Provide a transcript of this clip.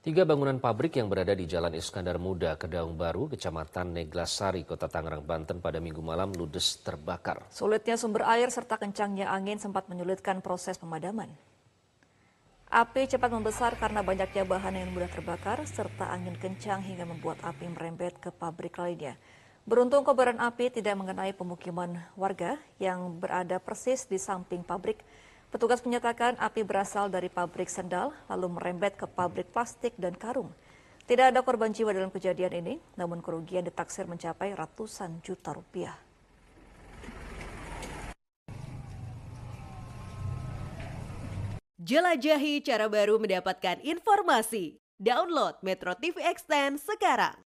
Tiga bangunan pabrik yang berada di Jalan Iskandar Muda, Kedaung Baru, Kecamatan Neglasari, Kota Tangerang, Banten pada minggu malam ludes terbakar. Sulitnya sumber air serta kencangnya angin sempat menyulitkan proses pemadaman. Api cepat membesar karena banyaknya bahan yang mudah terbakar serta angin kencang hingga membuat api merembet ke pabrik lainnya. Beruntung kobaran api tidak mengenai pemukiman warga yang berada persis di samping pabrik. Petugas menyatakan api berasal dari pabrik sendal lalu merembet ke pabrik plastik dan karung. Tidak ada korban jiwa dalam kejadian ini, namun kerugian ditaksir mencapai ratusan juta rupiah. Jelajahi cara baru mendapatkan informasi. Download Metro TV Extend sekarang.